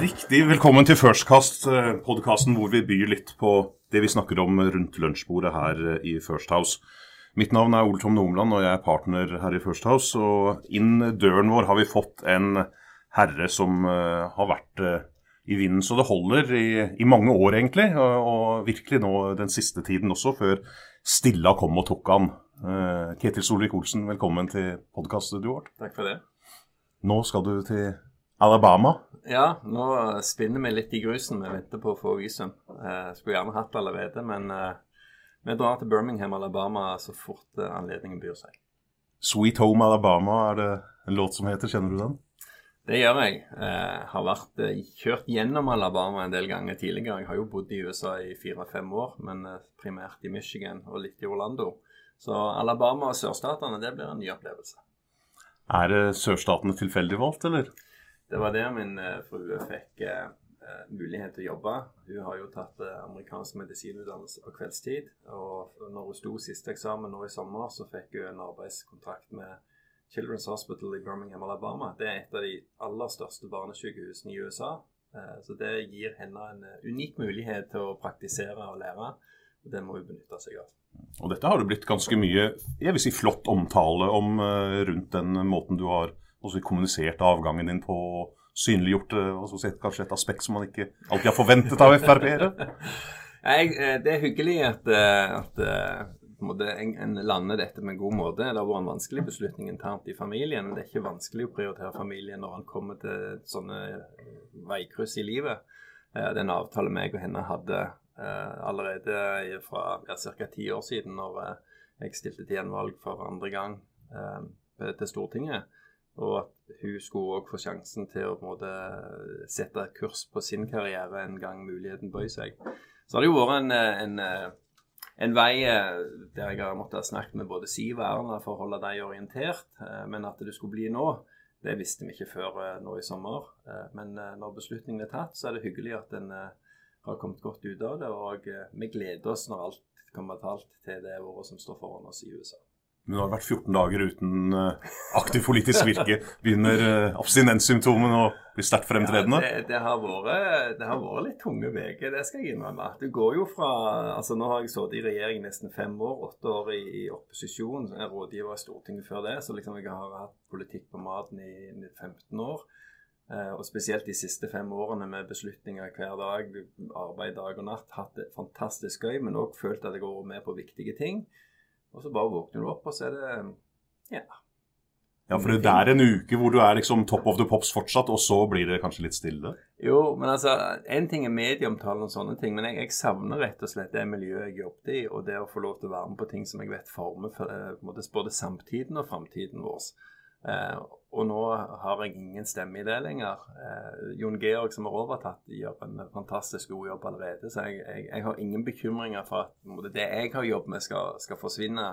Riktig. Velkommen til Firstcast, eh, podkasten hvor vi byr litt på det vi snakker om rundt lunsjbordet her eh, i First House. Mitt navn er Ole Tom Nomland, og jeg er partner her i First House. Og inn døren vår har vi fått en herre som uh, har vært i vinden så det holder i, i mange år, egentlig. Og, og, virkelig nå den siste tiden også, før Stilla kom og tok han. Ketil Solvik-Olsen, velkommen til podkaststudioet vårt. Takk for det. Nå skal du til Alabama. Ja, nå spinner vi litt i grusen. Vi venter på å få visum. Eh, skulle gjerne hatt det allerede, men eh, vi drar til Birmingham, Alabama så fort eh, anledningen byr seg. Sweet Home Alabama er det en låt som heter. Kjenner du den? Det gjør jeg. Eh, har vært eh, kjørt gjennom Alabama en del ganger tidligere. Jeg har jo bodd i USA i fire-fem år, men eh, primært i Michigan og litt i Orlando. Så Alabama og sørstatene, det blir en ny opplevelse. Er sørstatene tilfeldig valgt, eller? Det var der min uh, frue fikk uh, mulighet til å jobbe. Hun har jo tatt amerikansk medisinutdannelse på kveldstid. Og når hun sto siste eksamen nå i sommer, så fikk hun en arbeidskontrakt med Children's Hospital i Birmingham, Alabama. Det er et av de aller største barnesykehusene i USA. Så det gir henne en unik mulighet til å praktisere og lære. Og det må hun benytte seg av. Og dette har det blitt ganske mye jeg vil si, flott omtale om rundt den måten du har også kommunisert avgangen din på synliggjort si, kanskje et aspekt som man ikke alltid har forventet av Frp-ere? Eh, det er hyggelig at, eh, at eh, en lander dette med en god måte. Det har vært en vanskelig beslutning internt i familien. men Det er ikke vanskelig å prioritere familien når han kommer til sånne veikryss i livet. Det er en avtale meg og henne hadde allerede fra ja, ca. ti år siden, når jeg stilte til gjenvalg for andre gang til Stortinget. Og at hun skulle òg få sjansen til å måte, sette kurs på sin karriere en gang muligheten bøy seg. Så har det jo vært en, en, en vei eh, der jeg har måttet snakke med både Siv og Erna for å holde dem orientert. Eh, men at det skulle bli nå, det visste vi ikke før eh, nå i sommer. Men når beslutningen er tatt, så er det hyggelig at en har kommet godt ut av det. Og vi gleder oss når alt kommer til til det året som står foran oss i USA. Men nå har vært 14 dager uten uh, aktiv politisk virke. Begynner uh, abstinenssymptomene å bli sterkt fremtredende? Ja, det, det, har vært, det, har vært, litt tunge uker, det skal jeg innrømme. Du går jo fra altså Nå har jeg sittet i regjering nesten fem år, åtte år i, i opposisjon. Jeg er rådgiver i Stortinget før det, så liksom jeg har hatt politikk på maten i 15 år. Uh, og spesielt de siste fem årene med beslutninger hver dag, arbeid dag og natt. Hatt det fantastisk gøy, men òg følt at jeg går med på viktige ting. Og så bare våkner du opp, og så er det ja. Ja, for det er en uke hvor du er liksom top of the pops fortsatt, og så blir det kanskje litt stille? Jo, men altså, en ting er medieomtalen og sånne ting, men jeg, jeg, savner rett og slett det miljøet jeg jobbet i, og det å få lov til å være med på ting som jeg vet former for, eh, både samtiden og framtiden vår. Eh, og nå har jeg ingen stemme i det lenger. Eh, Jon Georg, som har overtatt, gjør en fantastisk god jobb allerede. Så jeg, jeg, jeg har ingen bekymringer for at det jeg har jobbet med, skal, skal, forsvinne.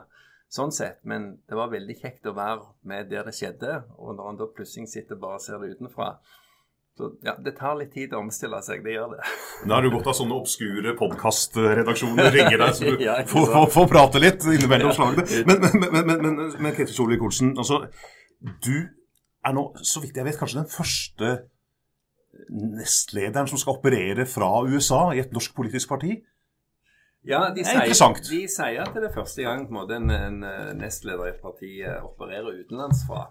Sånn sett, Men det var veldig kjekt å være med der det skjedde. Og når han da plutselig sitter bare og ser det utenfra, så ja, Det tar litt tid å omstille seg, det gjør det. Da har du godt av sånne obskure podkastredaksjoner ringer deg, så du ja, får, får, får, prate litt innimellom slagene. Men, men, men, men, men, men Ketil Solvik-Olsen, altså, du er nå, så vidt jeg vet, kanskje den første nestlederen som skal operere fra USA i et norsk politisk parti. Ja, de er sier, de sier at det er første gang på en, måte, en, en eh, nestleder i et parti eh, opererer utenlandsfra.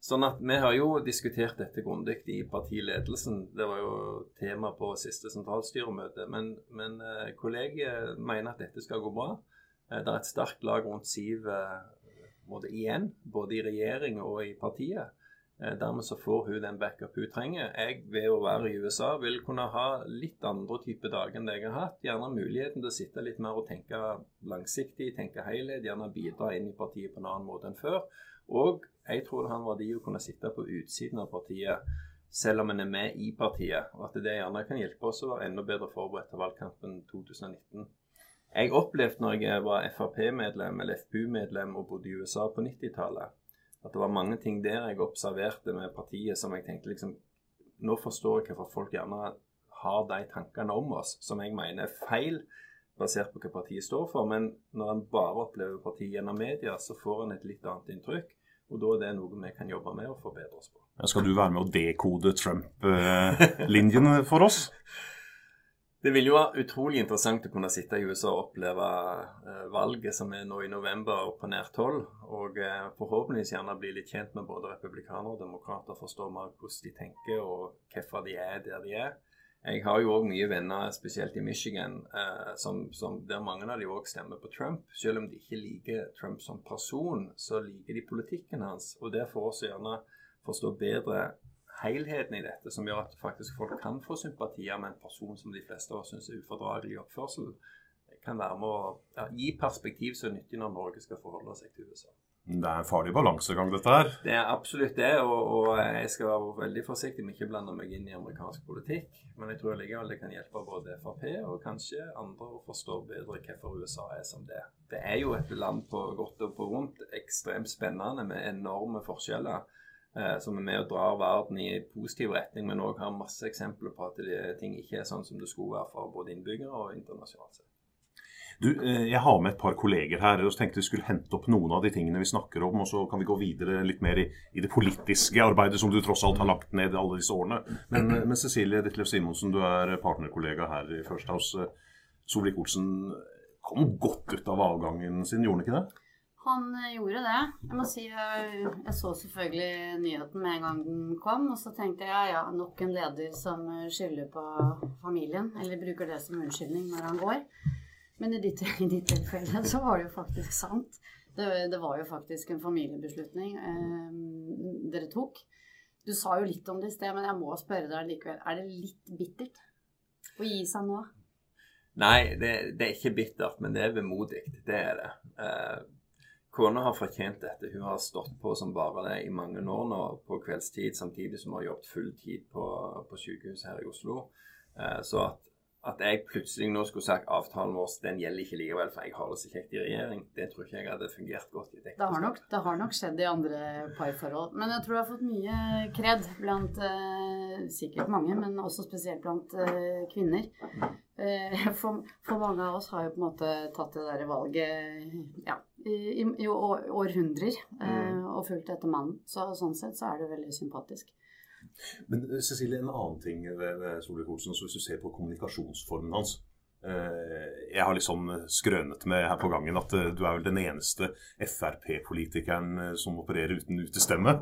Sånn at Vi har jo diskutert dette grundig i partiledelsen. Det var jo tema på siste sentralstyremøte. Men, men eh, kollegiet mener at dette skal gå bra. Det er et sterkt lag rundt Siv igjen, både i regjering og i partiet. Eh, dermed så får hun den backup hun trenger. Jeg ved å være i USA vil kunne ha litt andre typer dager enn det jeg har hatt. Gjerne muligheten til å sitte litt mer og tenke langsiktig, tenke helhet. Gjerne bidra inn i partiet på en annen måte enn før. Og jeg tror det har en verdi å kunne sitte på utsiden av partiet selv om en er med i partiet. Og at det gjerne kan hjelpe oss å være enda bedre forberedt til valgkampen 2019. Jeg opplevde når jeg var Frp-medlem eller FPU-medlem og bodde i USA på 90-tallet at det var mange ting der jeg observerte med partiet som jeg tenkte liksom Nå forstår jeg hvorfor folk gjerne har de tankene om oss, som jeg mener er feil basert på hva partiet står for. Men når en bare opplever partiet gjennom media, så får en et litt annet inntrykk. Og da er det noe vi kan jobbe med og forbedre oss på. Skal du være med å dekode Trump-linjen for oss? Det vil jo være utrolig interessant å kunne sitte i USA og oppleve eh, valget som er nå i november på nært hold. Og eh, forhåpentligvis gjerne bli litt kjent med både republikanere og demokrater. Forstå mer hvordan de tenker og hvorfor de er der de er. Jeg har jo òg mye venner, spesielt i Michigan, eh, som, som, der mange av de òg stemmer på Trump. Selv om de ikke liker Trump som person, så liker de politikken hans. Og det får oss gjerne forstå bedre helheten i dette som gjør at faktisk folk kan få sympatier med en person som de fleste av oss syns er ufordragelig i oppførsel, kan være med å ja, gi perspektiv som er nyttig når Norge skal forholde seg til USA. Det er en farlig balansegang, dette her. Det er absolutt det. Og, og, jeg skal være veldig forsiktig med ikke å blande meg inn i amerikansk politikk. Men jeg tror likevel det kan hjelpe både Frp og kanskje andre å forstå bedre hvorfor USA er som det. Det er jo et land på godt og på vondt ekstremt spennende med enorme forskjeller som er med og drar verden i positiv retning, men òg har masse eksempler på at ting ikke er sånn som det skulle være for både innbyggere og internasjonalt sett. Du, eh, Jeg har med et par kolleger her og så tenkte vi skulle hente opp noen av de tingene vi snakker om, og så kan vi gå videre litt mer i, i det politiske arbeidet som du tross alt har lagt ned alle disse årene. Men, eh, men Cecilie Ditlev Simonsen, du er partnerkollega her i First House. Eh, Solvik-Olsen kom godt ut av avgangen sin, gjorde han ikke det? Han eh, gjorde det. Jeg må si jeg, jeg, så selvfølgelig nyheten med en gang den kom. Og så tenkte jeg ja, nok en leder som skylder på familien. Eller bruker det som unnskyldning når han går. Men i ditt, i ditt tilfelle så var det jo faktisk sant. Det, det var jo faktisk en familiebeslutning eh, dere tok. Du sa jo litt om det i sted, men jeg må spørre deg likevel. Er det litt bittert å gi seg nå? Nei, det, det er ikke bittert, men det er vemodig. Det er det. Eh, Kona har fortjent dette. Hun har stått på som bare det i mange år nå på kveldstid, samtidig som hun har jobbet full tid på, på sykehus her i Oslo. Eh, så at, at, jeg plutselig nå skulle sagt avtalen vår den gjelder ikke likevel, for jeg har det så kjekt i regjering, det tror ikke jeg hadde fungert godt i det. Det har nok, det har nok skjedd i andre parforhold. Men jeg tror jeg har fått mye kred blant eh, sikkert mange, men også spesielt blant eh, kvinner. Eh, for, for, mange av oss har jo på en måte tatt det der valget ja, i, i århundrer eh, mm. og fulgt etter mannen. Så sånn sett så er det veldig sympatisk. Men eh, Cecilie, en annen ting ved, ved Solvik-Olsen, hvis du ser på kommunikasjonsformen hans. Eh, jeg har liksom skrønet med her på gangen at du er vel den eneste Frp-politikeren som opererer uten utestemme.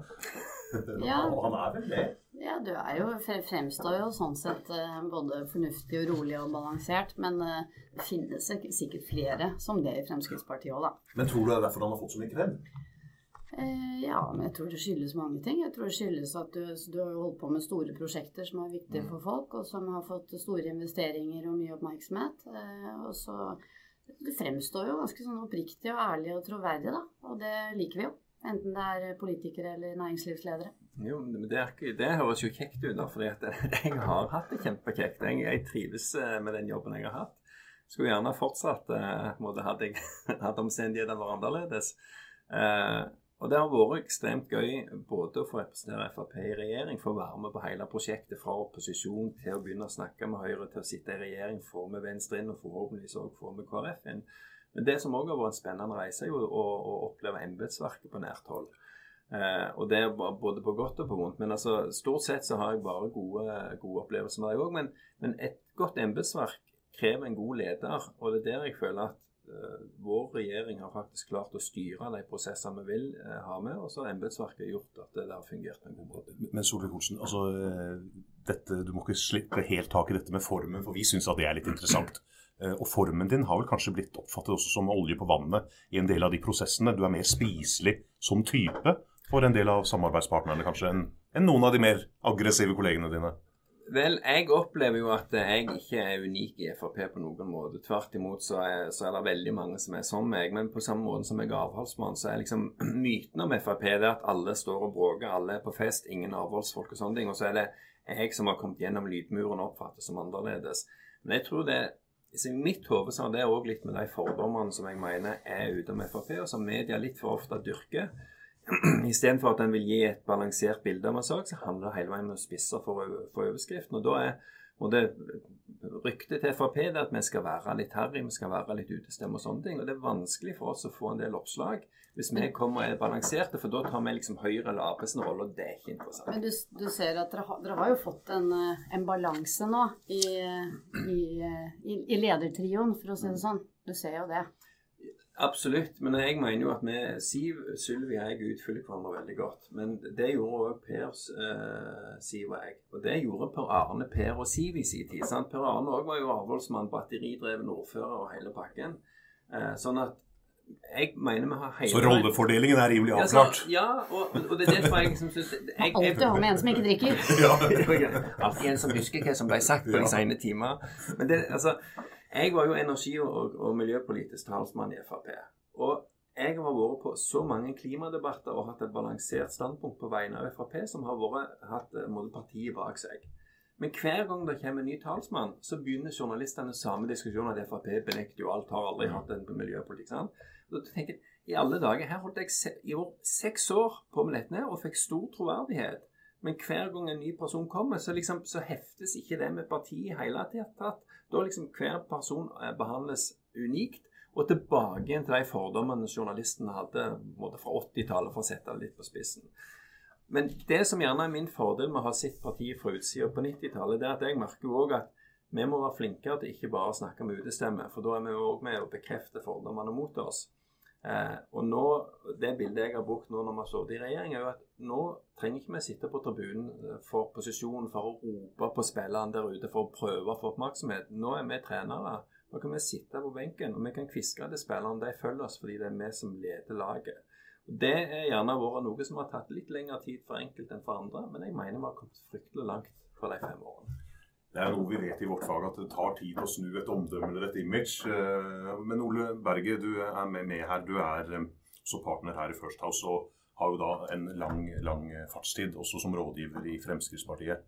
Ja. Og han er vel det? Ja, du er jo, fremstår jo sånn sett eh, både fornuftig og rolig og balansert. Men eh, det finnes sikkert flere som det i Fremskrittspartiet òg, da. Men tror du det er derfor han har fått så mye kred? Eh, ja, men jeg tror det skyldes mange ting. Jeg tror det skyldes at du, du har holdt på med store prosjekter som er viktige mm. for folk, og som har fått store investeringer og mye oppmerksomhet. og så Du fremstår jo ganske sånn oppriktig og ærlig og troverdig, da. Og det liker vi jo. Enten det er politikere eller næringslivsledere. Jo, men det, er, det høres jo kjekt ut, da, for jeg har hatt det kjempekjekt. Jeg, jeg, trives eh, med den jobben jeg har hatt. Skulle gjerne fortsatt eh, hadde jeg hatt omstendighetene vært annerledes. Eh, og det har vært ekstremt gøy både å få representere Frp i regjering, få være med på hele prosjektet fra opposisjon til å begynne å snakke med Høyre, til å sitte i regjering, få med Venstre inn og forhåpentligvis òg få med KrF inn. Men det som òg har vært en spennende reise, er jo å, å oppleve embetsverket på nært hold. Eh, og det er både på godt og på vondt. Men altså, stort sett så har jeg bare gode, gode opplevelser med det òg. Men, men, et godt embetsverk krever en god leder, og det er der jeg føler at eh, vår regjering har faktisk klart å styre de prosessene vi vil eh, ha med, og så har embetsverket gjort at det har fungert en god måte. Men Solveig-Olsen, altså, dette, du må ikke slippe helt tak i dette med formen, for vi syns at det er litt interessant. Eh, og formen din har vel kanskje blitt oppfattet også som olje på vannet i en del av de prosessene. Du er mer spiselig som type for en del av samarbeidspartnerne kanskje enn en noen av de mer aggressive kollegene dine? Vel, jeg opplever jo at jeg ikke er unik i Frp på noen måte. Tvert imot så er, så er, det veldig mange som er som meg. Men på samme måte som jeg er avholdsmann, så er liksom myten om Frp det at alle står og bråker, alle er på fest, ingen avholdsfolk og sånne ting. Og så er det jeg som har kommet gjennom lydmuren og oppfattes som annerledes. Men jeg tror det i mitt hode har det òg litt med de fordommene som jeg mener er ute om Frp, og som media litt for ofte dyrker. Istedenfor at en vil gi et balansert bilde av en sak, så handler det hele veien om å spisse for, for overskriften. Og da er Og det Ryktet til Frp er at vi skal være litt harry, vi skal være litt utestemme og sånne ting. Og det er vanskelig for oss å få en del oppslag hvis vi kommer og er balanserte, for da tar vi liksom Høyre eller Ap sin rolle, og det er ikke interessant. Men du, du ser at dere har, dere har, jo fått en, eh, en balanse nå i, i, i, i ledertrioen, for å si det sånn. Du ser jo det. Absolutt, men jeg mener jo at vi, Siv, Sylvi og jeg utfyller hverandre veldig godt. Men det gjorde òg Per, uh, Siv og jeg. Og det gjorde Per Arne, Per og Siv i sin tid. Sant? Per Arne òg var jo avholdsmann, batteridreven ordfører og hele pakken. Uh, sånn at jeg mener vi har hele Så rollefordelingen er rimelig avklart? Ja, og, og, det er derfor jeg liksom syns Alltid ha med en som ikke drikker. ja. Alltid en som husker hva som ble sagt på de sene timer. Men det, altså jeg var jo energi- og, og miljøpolitisk talsmann i Frp. Og jeg har vært på så mange klimadebatter og hatt et balansert standpunkt på vegne av Frp, som har vært, hatt eh, måte, partiet bak seg. Men hver gang det kommer en ny talsmann, så begynner journalistene samme diskusjon at Frp benekter jo alt, har aldri hatt en miljøpolitikk. sant? Og da tenker jeg, I alle dager, her holdt jeg i år, seks år på med dette og fikk stor troverdighet. Men hver gang en ny person kommer, så, liksom, så heftes ikke det med partiet i hele tatt. Da liksom hver person eh, behandles unikt, og tilbake igjen til de fordommene journalistene hadde fra 80-tallet, for å sette det litt på spissen. Men det som gjerne er min fordel med å ha sett partiet fra utsida på 90-tallet, det er at jeg merker òg at vi må være flinkere til ikke bare å snakke med utestemme, for da er vi òg med å bekrefte fordommene mot oss. Eh, og nå, Det bildet jeg har brukt nå når vi har sittet i regjering, er jo at nå trenger ikke vi sitte på tribunen eh, for posisjonen for å rope på spillerne der ute for å prøve å få oppmerksomhet. Nå er vi trenere. Nå kan vi sitte på benken og vi kan kviske til spillerne. De følger oss fordi det er vi som leder laget. Og Det er gjerne vært noe som har tatt litt lengre tid for enkelte enn for andre, men jeg mener vi har kommet fryktelig langt på de fem årene. Det er noe vi vet i vårt fag, at det tar tid å snu et omdømme eller et image. Eh, men Ole Berge, du er med her. Du er eh, også partner her i First House og har jo da en lang, lang fartstid, også som rådgiver i Fremskrittspartiet.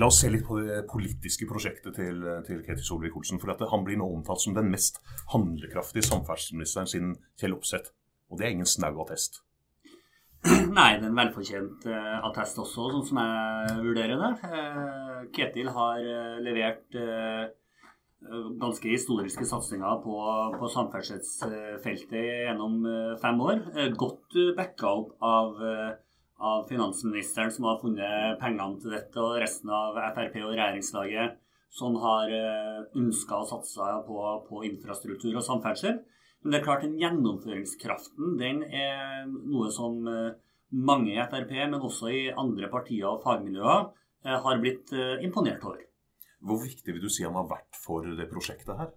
La oss se litt på det politiske prosjektet til, til Ketil Solvik-Olsen. For han blir nå omtalt som den mest handlekraftige samferdselsministeren siden Kjell Opseth. Og det er ingen snau attest. Nei, det er en velfortjent uh, attest også, sånn som jeg vurderer det. Ketil har uh, levert ganske historiske satsinger på, på samferdselsfeltet gjennom fem år. Godt backa opp av, av, finansministeren, som har funnet pengene til dette, og resten av Frp og regjeringslaget, som har ønska å satse på, på infrastruktur og samferdsel. Men det er klart den gjennomføringskraften den er noe som eh, mange i Frp, men også i andre partier og fagmiljøer, eh, har blitt eh, imponert over. Hvor viktig vil du si han har vært for det prosjektet her?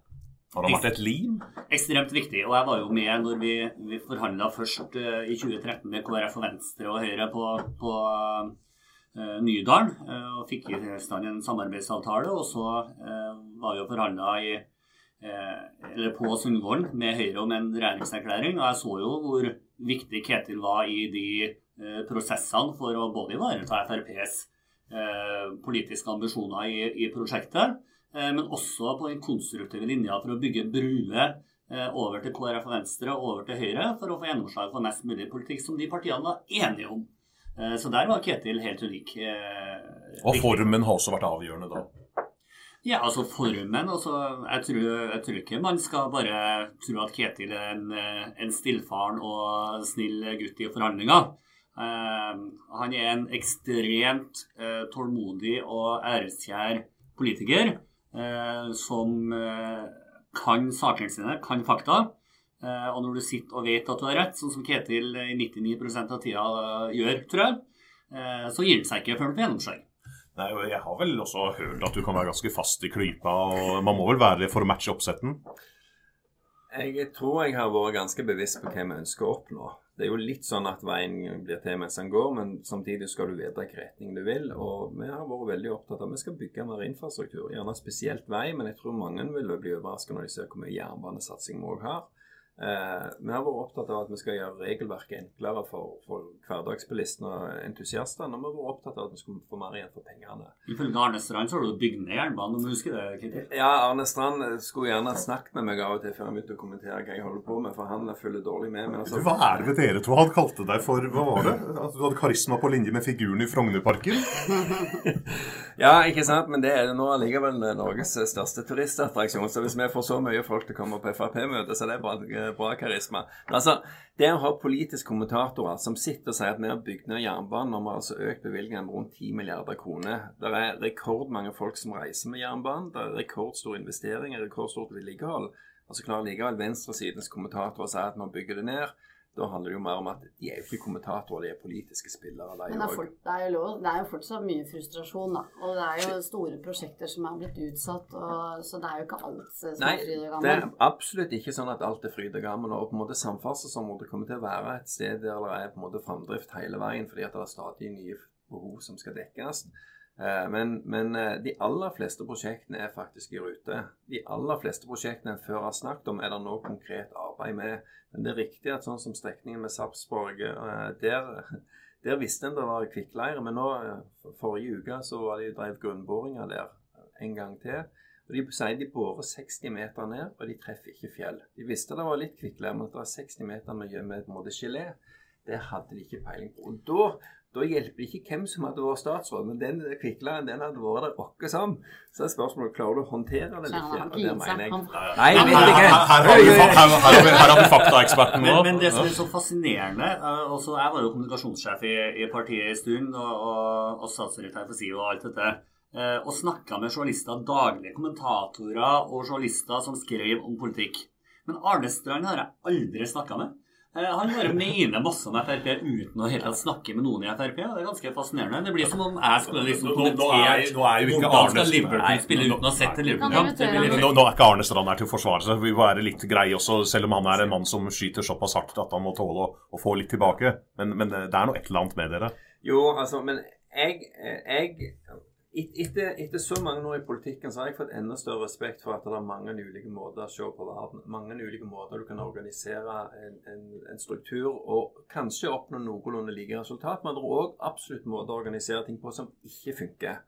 Har han vært et lim? Ekstremt viktig. Og jeg var jo med når vi, vi forhandla først i 2013 med KrF og Venstre og Høyre på, på uh, Nydalen. Uh, og fikk i stand en samarbeidsavtale. Og så var vi og forhandla i Eh, eller på Sundvolden med Høyre om en regjeringserklæring. Og jeg så jo hvor viktig Ketil var i de eh, prosessene for å både ivareta FrPs eh, politiske ambisjoner i, i prosjektet, men også på den konstruktive linja for å bygge bruer over til KrF og Venstre og over til Høyre for å få gjennomslag for mest mulig politikk som de partiene var enige om. Så der var Ketil helt unik. Og formen har også vært avgjørende da? Ja, altså formen altså, jeg, tror, jeg tror ikke man skal bare tro at Ketil er en, en stillfaren og snill gutt i forhandlinger. Uh, han er en ekstremt uh, tålmodig og æreskjær politiker uh, som kan sakene sine, kan fakta. og når du sitter og vet at du har rett, sånn som Ketil i 99% av tida gjør, tror jeg, så gir han seg ikke før han får gjennomslag. Nei, Jeg har vel også hørt at du kan være ganske fast i klypa, og man må vel være det for å matche oppsetten? Jeg tror jeg har vært ganske bevisst på hva vi ønsker å oppnå. Det er jo litt sånn at veien blir til mens den går, men samtidig skal du vite hvilken retning du vil. Og vi har vært veldig opptatt av at vi skal bygge mer infrastruktur. Gjerne spesielt vei, men jeg tror mange vil bli overrasket når de ser hvor mye jernbanesatsing vi òg har. Eh, vi har vært opptatt av at vi skal gjøre regelverket enklere for, for hverdagsbilistene og entusiastene. Og vi har vært opptatt av at vi skal få mer igjen for pengene. Ifølge Arne Strand så har du bygd ned jernbanen, du husker det, Kittil? Ja, Arne Strand skulle gjerne snakket med meg av og til før jeg begynte å kommentere hva jeg holder på med, for han følger dårlig med. Men altså, Hva er det ved dere to? Han kalte deg for Hva var det? At du hadde karisma på linje med figuren i Frognerparken? Ja, ikke sant, men det er nå allikevel Norges største turistattraksjon. Så hvis vi får så mye folk til å komme på Frp-møte, så det er det bra, bra karisma. Altså, det å ha politiske kommentatorer som sitter og sier at vi har bygd ned jernbanen, og vi har altså økt bevilgningene med rundt 10 milliarder kroner. Det er rekordmange folk som reiser med jernbanen. Det er rekordstore investeringer, rekordstort vedlikehold. Og så klarer likevel venstresidens kommentatorer å si at man bygger det ned. Da handler det jo mer om at de er jo ikke kommentatorer, de er politiske spillere. De Men det er, også. det, er lov, det er jo fortsatt mye frustrasjon, da. Og det er jo store prosjekter som er blitt utsatt, og, så det er jo ikke alt som Nei, er fryd og det er absolutt ikke sånn at alt er fryd og gammen. Og på en måte samferdselsområdet kommer til å være et sted der det er på en måte framdrift hele veien, fordi at det er stadig nye behov som skal dekkes. Eh, Men, men eh, de aller fleste prosjektene er faktisk i rute. De aller fleste prosjektene en før har snakket om, er det nå konkret arbeid med. Men det er riktig at sånn som strekningen med Sarpsborg, eh, der, der visste en det var kvikkleire. Men nå, forrige uke så var de drev grunnboringer der en gang til. Og De sier de borer 60 meter ned, og de treffer ikke fjell. De visste det var litt kvikkleire, men at det var 60 meter med, med måte gelé, det hadde de ikke peiling på. Og da, da hjelper det ikke hvem som hadde vært statsråd, men den kvikkleiren den hadde vært der åkke som. Så er spørsmålet klarer du å håndtere det eller ikke. Og det mener jeg. Nei, vet ikke. her, har vi faktaeksperten nå. Men, men det som er så fascinerende eh, også Jeg var jo kommunikasjonssjef i, i partiet en stund, og, og, og statssekretær for SIO og alt dette. eh, Og snakka med journalister, daglige kommentatorer og journalister som skrev om politikk. Men Arne Strand har jeg aldri snakka med. Eh, Han bare mener masse om Frp uten å helt tatt snakke med noen i Frp. og Det er ganske fascinerende. Det blir som om jeg skulle liksom kommentert nå- nå er- nå er jo ikke hvordan skal Arne- Liverpool spille uten å ha sett en Liverpool-kamp. Nå, nå er ikke Arne Strand her til å forsvare seg. Vi må være litt greie også, selv om han er en mann som skyter såpass hardt at han må tåle å, å få litt tilbake. Men, men det er noe et eller annet med dere. Jo, altså, men jeg, jeg et- etter, etter så mange år i politikken så har jeg fått enda større respekt for at det er mange ulike måter å se på verden. Mange ulike måter du kan organisere en, en, en struktur og kanskje oppnå noenlunde like resultat. Men det er òg absolutt måter å organisere ting på som ikke funker.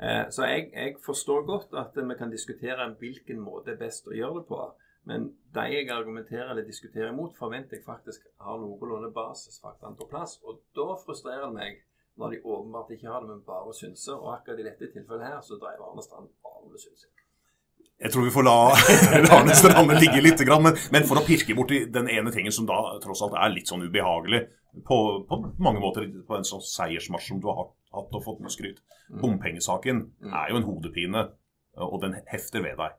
Eh, så jeg, jeg forstår godt at vi kan diskutere hvilken måte er best å gjøre det på. Men de jeg argumenterer eller diskuterer imot, forventer jeg faktisk har noenlunde basisfaktaene på plass. Og da frustrerer det meg når de åpenbart ikke har det, men bare synser. Og akkurat i dette tilfellet her, så dreier Arne Strand bare med synsing. Jeg tror vi får la la Arne Strand ligge litt, men, men for å pirke borti den ene tingen som da tross alt er litt sånn ubehagelig, på, på mange måter på en sånn seiersmarsj som du har hatt og fått med skryt. Bompengesaken er jo en hodepine, og den hefter ved deg.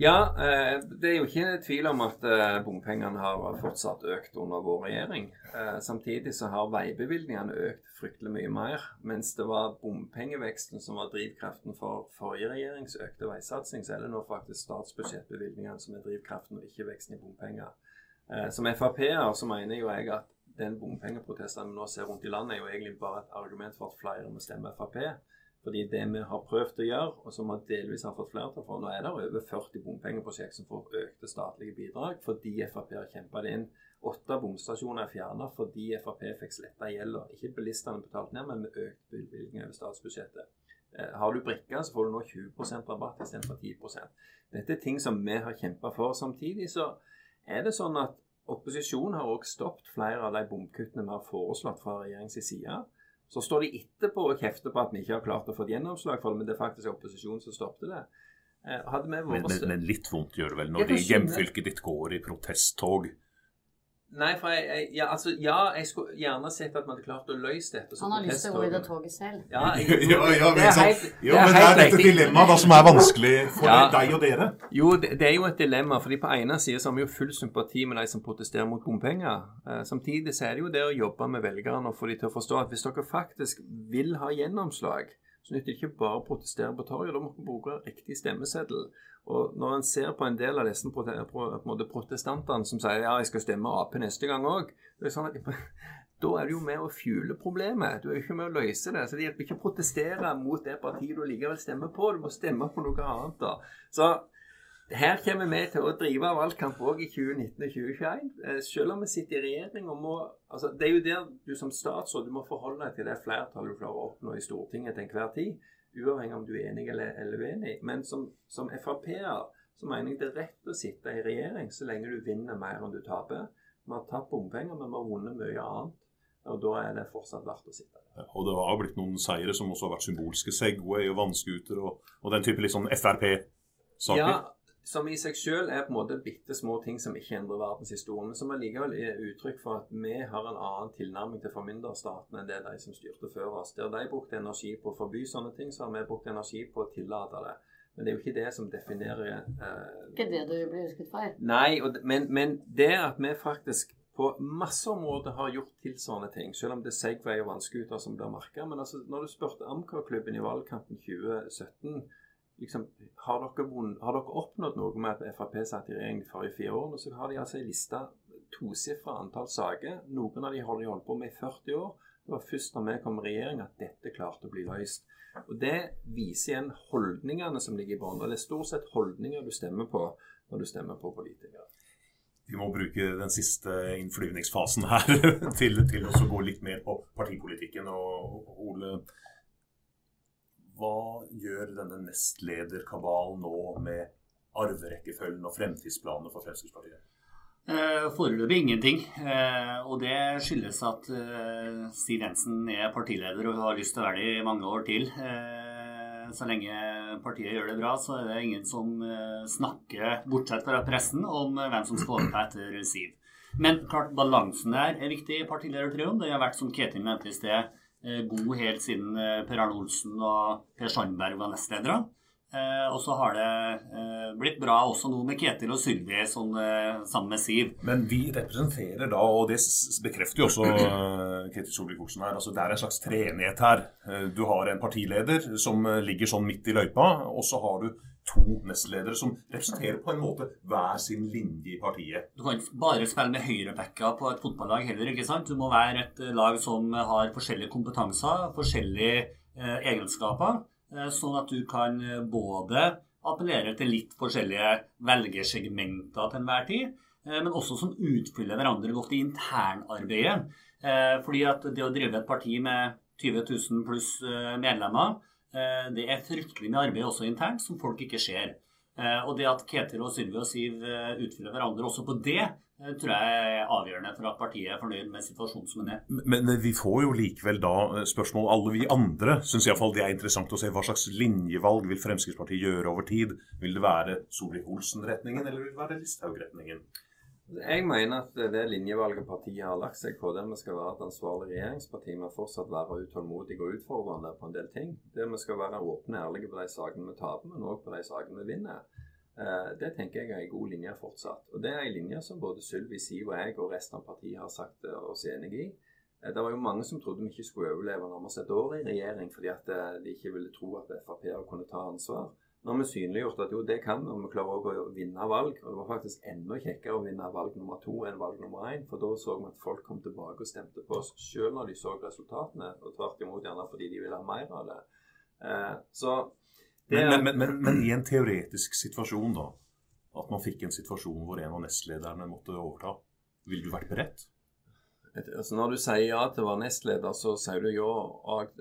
Ja, eh, det er jo ikke tvil om at eh, bompengene har fortsatt økt under vår regjering. Eh, samtidig så har veibevilgningene økt fryktelig mye mer, mens det var bompengeveksten som var drivkraften for forrige regjerings økte veisatsing, så er det nå faktisk statsbudsjettbevilgningene som er drivkraften, og ikke veksten i bompenger. Som Frp-er så mener jo jeg at den bompengeprotesten vi nå ser rundt i landet, er jo egentlig bare et argument for at flere må stemme Frp. Fordi det vi har prøvd å gjøre, og som vi delvis har fått flertall for Nå er det over 40 bompengeprosjekt som får økte statlige bidrag fordi Frp har kjempa det inn. Åtte bomstasjoner er fjerna fordi Frp fikk sletta gjelda. Ikke bilistene betalt ned, men med økt bevilgning over statsbudsjettet. Eh, Har du brikke, så får du nå 20 rabatt istedenfor 10% Dette er ting som vi har kjempa for. Samtidig så er det sånn at opposisjonen har også stoppet flere av de bomkuttene vi har foreslått fra regjeringens side. Så står de etterpå og kjefter på at vi ikke har klart å få gjennomslag for det, men det er faktisk opposisjonen som stoppet det. Eh, Men, men, men litt vondt gjør det vel når de hjemfylket ditt går i protesttog. Nei, for jeg, jeg, ja, altså, ja, jeg skulle gjerne sett at vi hadde klart å løse dette Han har lyst til å gå i det toget selv. Ja, jeg, Ja, ja, det men er helt, Jo, det er men det er dette dilemmaet som er vanskelig for Ja. deg og dere. Jo, det, det er jo et dilemma. fordi På ene siden så har vi jo full sympati med de som protesterer mot bompenger. Eh, samtidig så er det jo det å jobbe med velgerne og få de til å forstå at hvis dere faktisk vil ha gjennomslag, så nytter det ikke bare å protestere på torget. Da må man bruke riktig stemmeseddel. Og når en ser på en del av disse protestantene som sier ja, jeg skal stemme Ap neste gang òg, sånn da er du jo med å fjule problemet. Du er jo ikke med å løse det. Så det hjelper ikke å protestere mot det partiet du likevel stemmer på. Du må stemme på noe annet. da. Så her kommer vi til å drive valgkamp òg i 2019 og 2021. Eh, selv om vi sitter i regjering og må altså Det er jo der du som statsråd du må forholde deg til det flertallet du klarer å oppnå i Stortinget til enhver tid. Uavhengig om du er enig eller, eller uenig. Men som, som Frp-er så mener jeg det er rett å sitte i regjering så lenge du vinner mer enn du taper. Vi har tapt bompenger, men vi har vunnet mye annet. Og da er det fortsatt verdt å sitte der. Ja, og det har blitt noen seire som også har vært symbolske. Segway og vannscooter og, og, den type litt sånn Frp-saker. Ja, som i seg selv er på en måte bitte små ting som ikke endrer verdenshistorien, men som allikevel er uttrykk for at vi har en annen tilnærming til formynderstaten enn det de som styrte før oss. Der de brukte energi på å forby sånne ting, så har vi brukt energi på å tillate det. Men det er jo ikke det som definerer eh, Ikke det du blir husket for? Nei, men, men det at vi faktisk på masse områder har gjort tilsvarende ting, selv om det er Segway og vannskuter som blir merka. Men altså, når du spurte Amcar-klubben i valgkampen 2017 liksom, har, dere vunnet, har dere oppnådd noe med at Frp satt i regjering de forrige fire årene? Så har de altså ei liste tosifra antall saker. Noen av de har de holdt på med i 40 år. Det var først når vi kom i regjering at dette klarte å bli løst. Og Det viser igjen holdningene som ligger i bunnen. Det er stort sett holdninger du stemmer på når du stemmer på politikere. Vi må bruke den siste innflyvningsfasen her til, til å gå litt mer på partipolitikken. Og Ole, hva gjør denne nestlederkabalen nå med arverekkefølgen og fremtidsplanene for Fremskrittspartiet? Eh, foreløpig ingenting. Eh, og det skyldes at eh, Siv Jensen er partileder og har lyst til å være det i mange år til. Så lenge partiet gjør det bra, så er det ingen som snakker, bortsett fra pressen, om hvem som skal overta etter Siv. Men klart, balansen der er viktig i partiledertrioen. Det har vært, som Ketil nevnte i sted, god helt siden Per Arne Olsen og Per Sandberg var nestledere. Eh, og så har det eh, blitt bra også nå med Ketil og Sylvi sånn, eh, sammen med Siv. Men vi representerer da, og det bekrefter jo også eh, Ketil Solvik-Olsen her, altså det er en slags treenighet her. Eh, du har en partileder som eh, ligger sånn midt i løypa, og så har du to nestledere som representerer på en måte hver sin linje i partiet. Du kan ikke bare spille med høyrebacka på et fotballag heller, ikke sant? Du må være et lag som har forskjellige kompetanser, forskjellige egenskaper. Eh, sånn at du kan eh, både appellere til litt forskjellige velgersegmenter til enhver tid, eh, men også som utfyller hverandre godt i internarbeidet. Fordi at det å drive et parti med 20 000 pluss medlemmer, det er fryktelig mye arbeid også internt som folk ikke ser. Og det at Ketil og Sylvi og Siv utfyller hverandre også på det, tror jeg er avgjørende for at partiet er fornøyd med situasjonen som den er. Men, vi får jo likevel da eh, spørsmål Alle vi andre syns iallfall det er interessant å se hva slags linjevalg vil Fremskrittspartiet gjøre over tid. Vil det være Solvik-Olsen-retningen, eller vil det være Listhaug-retningen? Jeg mener at det linjevalget partiet har lagt seg på, der vi skal være et ansvarlig regjeringsparti, men fortsatt være utålmodige og utfordrende på en del ting. Der vi skal være åpne og ærlige på de sakene vi taper, men òg på de sakene vi vinner. Eh, det tenker jeg er en god linje fortsatt. Og Det er en linje som både Sylvi, Siv og jeg og resten av partiet har sagt eh, oss enig i. Eh, det var jo mange som trodde vi ikke skulle overleve nærmest et år i regjering, fordi at de ikke ville tro at Frp kunne ta ansvar. Nå har vi synliggjort at jo, det kan vi, og vi klarer også å vinne valg. Og det var faktisk enda kjekkere å vinne valg nummer to enn valg nummer én. For da så vi at folk kom tilbake og stemte på oss selv når de så resultatene, og tvert imot gjerne fordi de ville ha mer av det. Så men, men, men, men, i en teoretisk situasjon, da. At man fikk en situasjon hvor en av nestlederne måtte overta. Ville du vært beredt? Altså når du sier ja til å være nestleder, så sier du ja,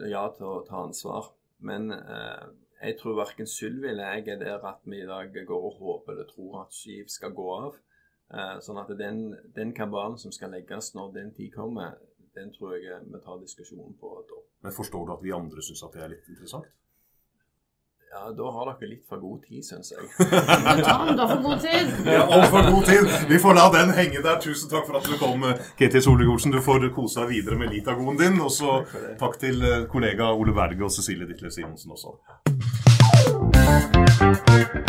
ja til å ta ansvar. Men eh, jeg tror verken Sylvi eller jeg er der at vi i dag går og håper eller tror at Skiv skal gå av. Eh, sånn at den, den kabalen som skal legges når den tid kommer, den tror jeg vi tar diskusjonen på da. Men forstår du at vi andre syns at det er litt interessant? Ja, Da har dere litt for god tid, syns jeg. ja, da for god tid. Ja, altfor god tid. Vi får la den henge der. Tusen takk for at du kom, Ketil Solvik-Olsen. Du får kose deg videre med litagoen din. Og så takk til eh, kollega Ole Berge og Cecilie Ditlev Simonsen også. Thank you.